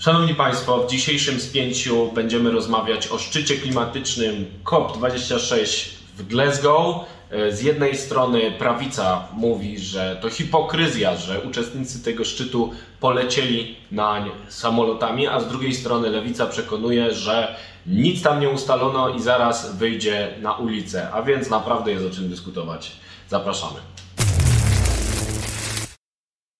Szanowni Państwo, w dzisiejszym spięciu będziemy rozmawiać o szczycie klimatycznym COP26 w Glasgow. E, z jednej strony prawica mówi, że to hipokryzja, że uczestnicy tego szczytu polecieli nań samolotami, a z drugiej strony lewica przekonuje, że nic tam nie ustalono i zaraz wyjdzie na ulicę, a więc naprawdę jest o czym dyskutować. Zapraszamy.